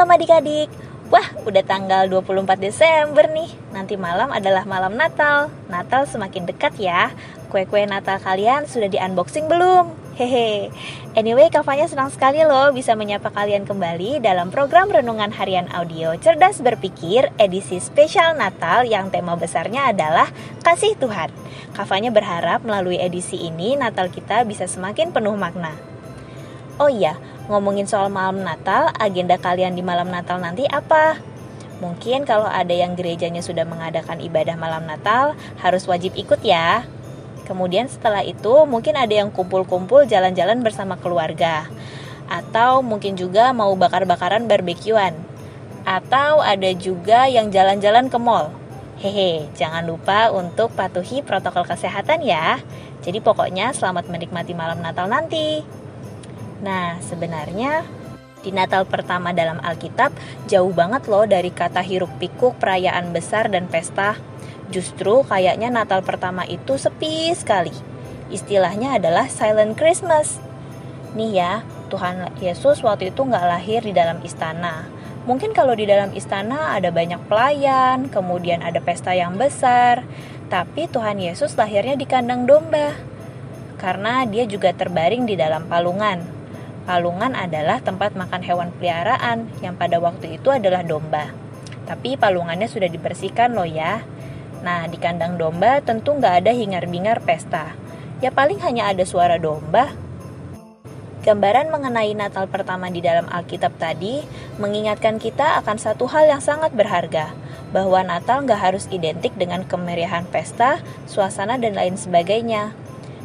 Malam adik-adik. Wah, udah tanggal 24 Desember nih. Nanti malam adalah malam Natal. Natal semakin dekat ya. Kue-kue Natal kalian sudah di-unboxing belum? Hehe. Anyway, Kavanya senang sekali loh bisa menyapa kalian kembali dalam program Renungan Harian Audio Cerdas Berpikir edisi spesial Natal yang tema besarnya adalah Kasih Tuhan. Kavanya berharap melalui edisi ini Natal kita bisa semakin penuh makna. Oh iya, ngomongin soal malam Natal, agenda kalian di malam Natal nanti apa? Mungkin kalau ada yang gerejanya sudah mengadakan ibadah malam Natal, harus wajib ikut ya. Kemudian setelah itu mungkin ada yang kumpul-kumpul jalan-jalan bersama keluarga. Atau mungkin juga mau bakar-bakaran barbekyuan. Atau ada juga yang jalan-jalan ke mall. Hehe, jangan lupa untuk patuhi protokol kesehatan ya. Jadi pokoknya selamat menikmati malam Natal nanti. Nah, sebenarnya di Natal pertama dalam Alkitab jauh banget loh dari kata hiruk pikuk perayaan besar dan pesta. Justru kayaknya Natal pertama itu sepi sekali. Istilahnya adalah silent Christmas. Nih ya, Tuhan Yesus waktu itu nggak lahir di dalam istana. Mungkin kalau di dalam istana ada banyak pelayan, kemudian ada pesta yang besar. Tapi Tuhan Yesus lahirnya di kandang domba. Karena dia juga terbaring di dalam palungan. Palungan adalah tempat makan hewan peliharaan yang pada waktu itu adalah domba. Tapi palungannya sudah dibersihkan loh ya. Nah, di kandang domba tentu nggak ada hingar-bingar pesta. Ya paling hanya ada suara domba. Gambaran mengenai Natal pertama di dalam Alkitab tadi mengingatkan kita akan satu hal yang sangat berharga, bahwa Natal nggak harus identik dengan kemeriahan pesta, suasana, dan lain sebagainya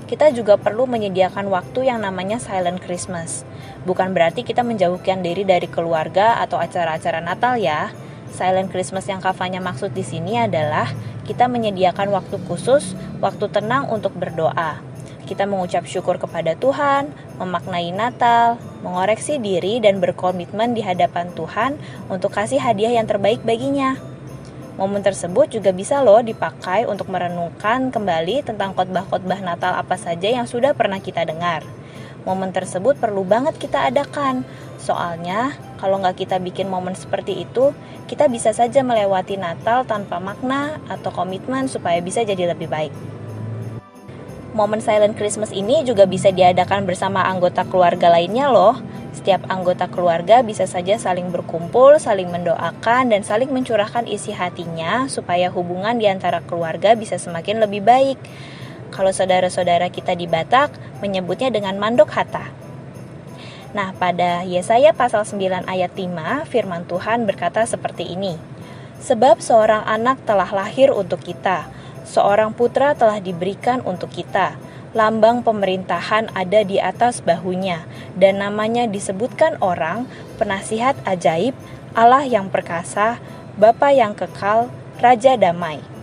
kita juga perlu menyediakan waktu yang namanya silent Christmas. Bukan berarti kita menjauhkan diri dari keluarga atau acara-acara Natal ya. Silent Christmas yang kafanya maksud di sini adalah kita menyediakan waktu khusus, waktu tenang untuk berdoa. Kita mengucap syukur kepada Tuhan, memaknai Natal, mengoreksi diri dan berkomitmen di hadapan Tuhan untuk kasih hadiah yang terbaik baginya. Momen tersebut juga bisa loh dipakai untuk merenungkan kembali tentang khotbah-khotbah Natal apa saja yang sudah pernah kita dengar. Momen tersebut perlu banget kita adakan. Soalnya, kalau nggak kita bikin momen seperti itu, kita bisa saja melewati Natal tanpa makna atau komitmen supaya bisa jadi lebih baik. Momen silent Christmas ini juga bisa diadakan bersama anggota keluarga lainnya loh setiap anggota keluarga bisa saja saling berkumpul, saling mendoakan, dan saling mencurahkan isi hatinya supaya hubungan di antara keluarga bisa semakin lebih baik. Kalau saudara-saudara kita di Batak, menyebutnya dengan mandok hata. Nah, pada Yesaya pasal 9 ayat 5, firman Tuhan berkata seperti ini. Sebab seorang anak telah lahir untuk kita, seorang putra telah diberikan untuk kita, lambang pemerintahan ada di atas bahunya, dan namanya disebutkan orang, penasihat ajaib, Allah yang perkasa, Bapa yang kekal, Raja damai.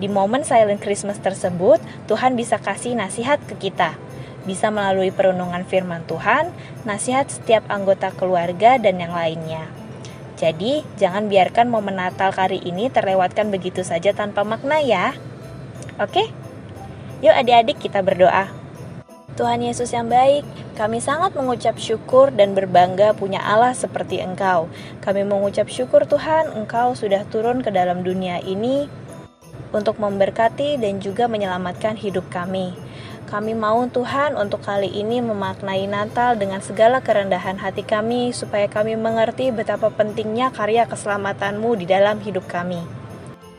Di momen silent Christmas tersebut, Tuhan bisa kasih nasihat ke kita. Bisa melalui perenungan firman Tuhan, nasihat setiap anggota keluarga, dan yang lainnya. Jadi, jangan biarkan momen Natal kali ini terlewatkan begitu saja tanpa makna ya. Oke? Yuk adik-adik kita berdoa. Tuhan Yesus yang baik, kami sangat mengucap syukur dan berbangga punya Allah seperti Engkau. Kami mengucap syukur Tuhan, Engkau sudah turun ke dalam dunia ini untuk memberkati dan juga menyelamatkan hidup kami. Kami mau Tuhan untuk kali ini memaknai Natal dengan segala kerendahan hati kami supaya kami mengerti betapa pentingnya karya keselamatanmu di dalam hidup kami.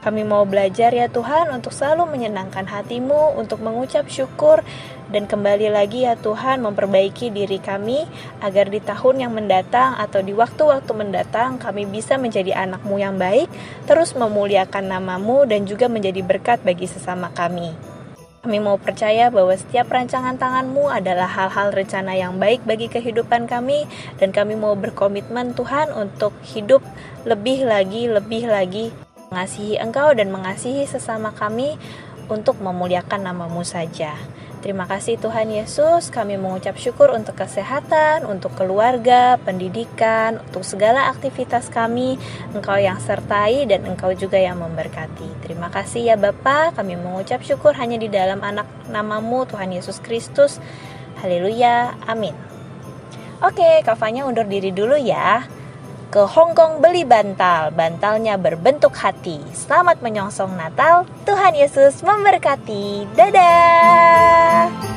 Kami mau belajar ya Tuhan untuk selalu menyenangkan hatimu, untuk mengucap syukur, dan kembali lagi ya Tuhan memperbaiki diri kami agar di tahun yang mendatang atau di waktu-waktu mendatang kami bisa menjadi anakmu yang baik, terus memuliakan namamu dan juga menjadi berkat bagi sesama kami. Kami mau percaya bahwa setiap rancangan tanganmu adalah hal-hal rencana yang baik bagi kehidupan kami dan kami mau berkomitmen Tuhan untuk hidup lebih lagi, lebih lagi mengasihi Engkau dan mengasihi sesama kami untuk memuliakan namamu saja. Terima kasih Tuhan Yesus, kami mengucap syukur untuk kesehatan, untuk keluarga, pendidikan, untuk segala aktivitas kami. Engkau yang sertai dan Engkau juga yang memberkati. Terima kasih ya Bapa, kami mengucap syukur hanya di dalam anak namamu Tuhan Yesus Kristus. Haleluya, amin. Oke, Kavanya undur diri dulu ya. Ke Hong Kong beli bantal. Bantalnya berbentuk hati. Selamat menyongsong Natal. Tuhan Yesus memberkati. Dadah.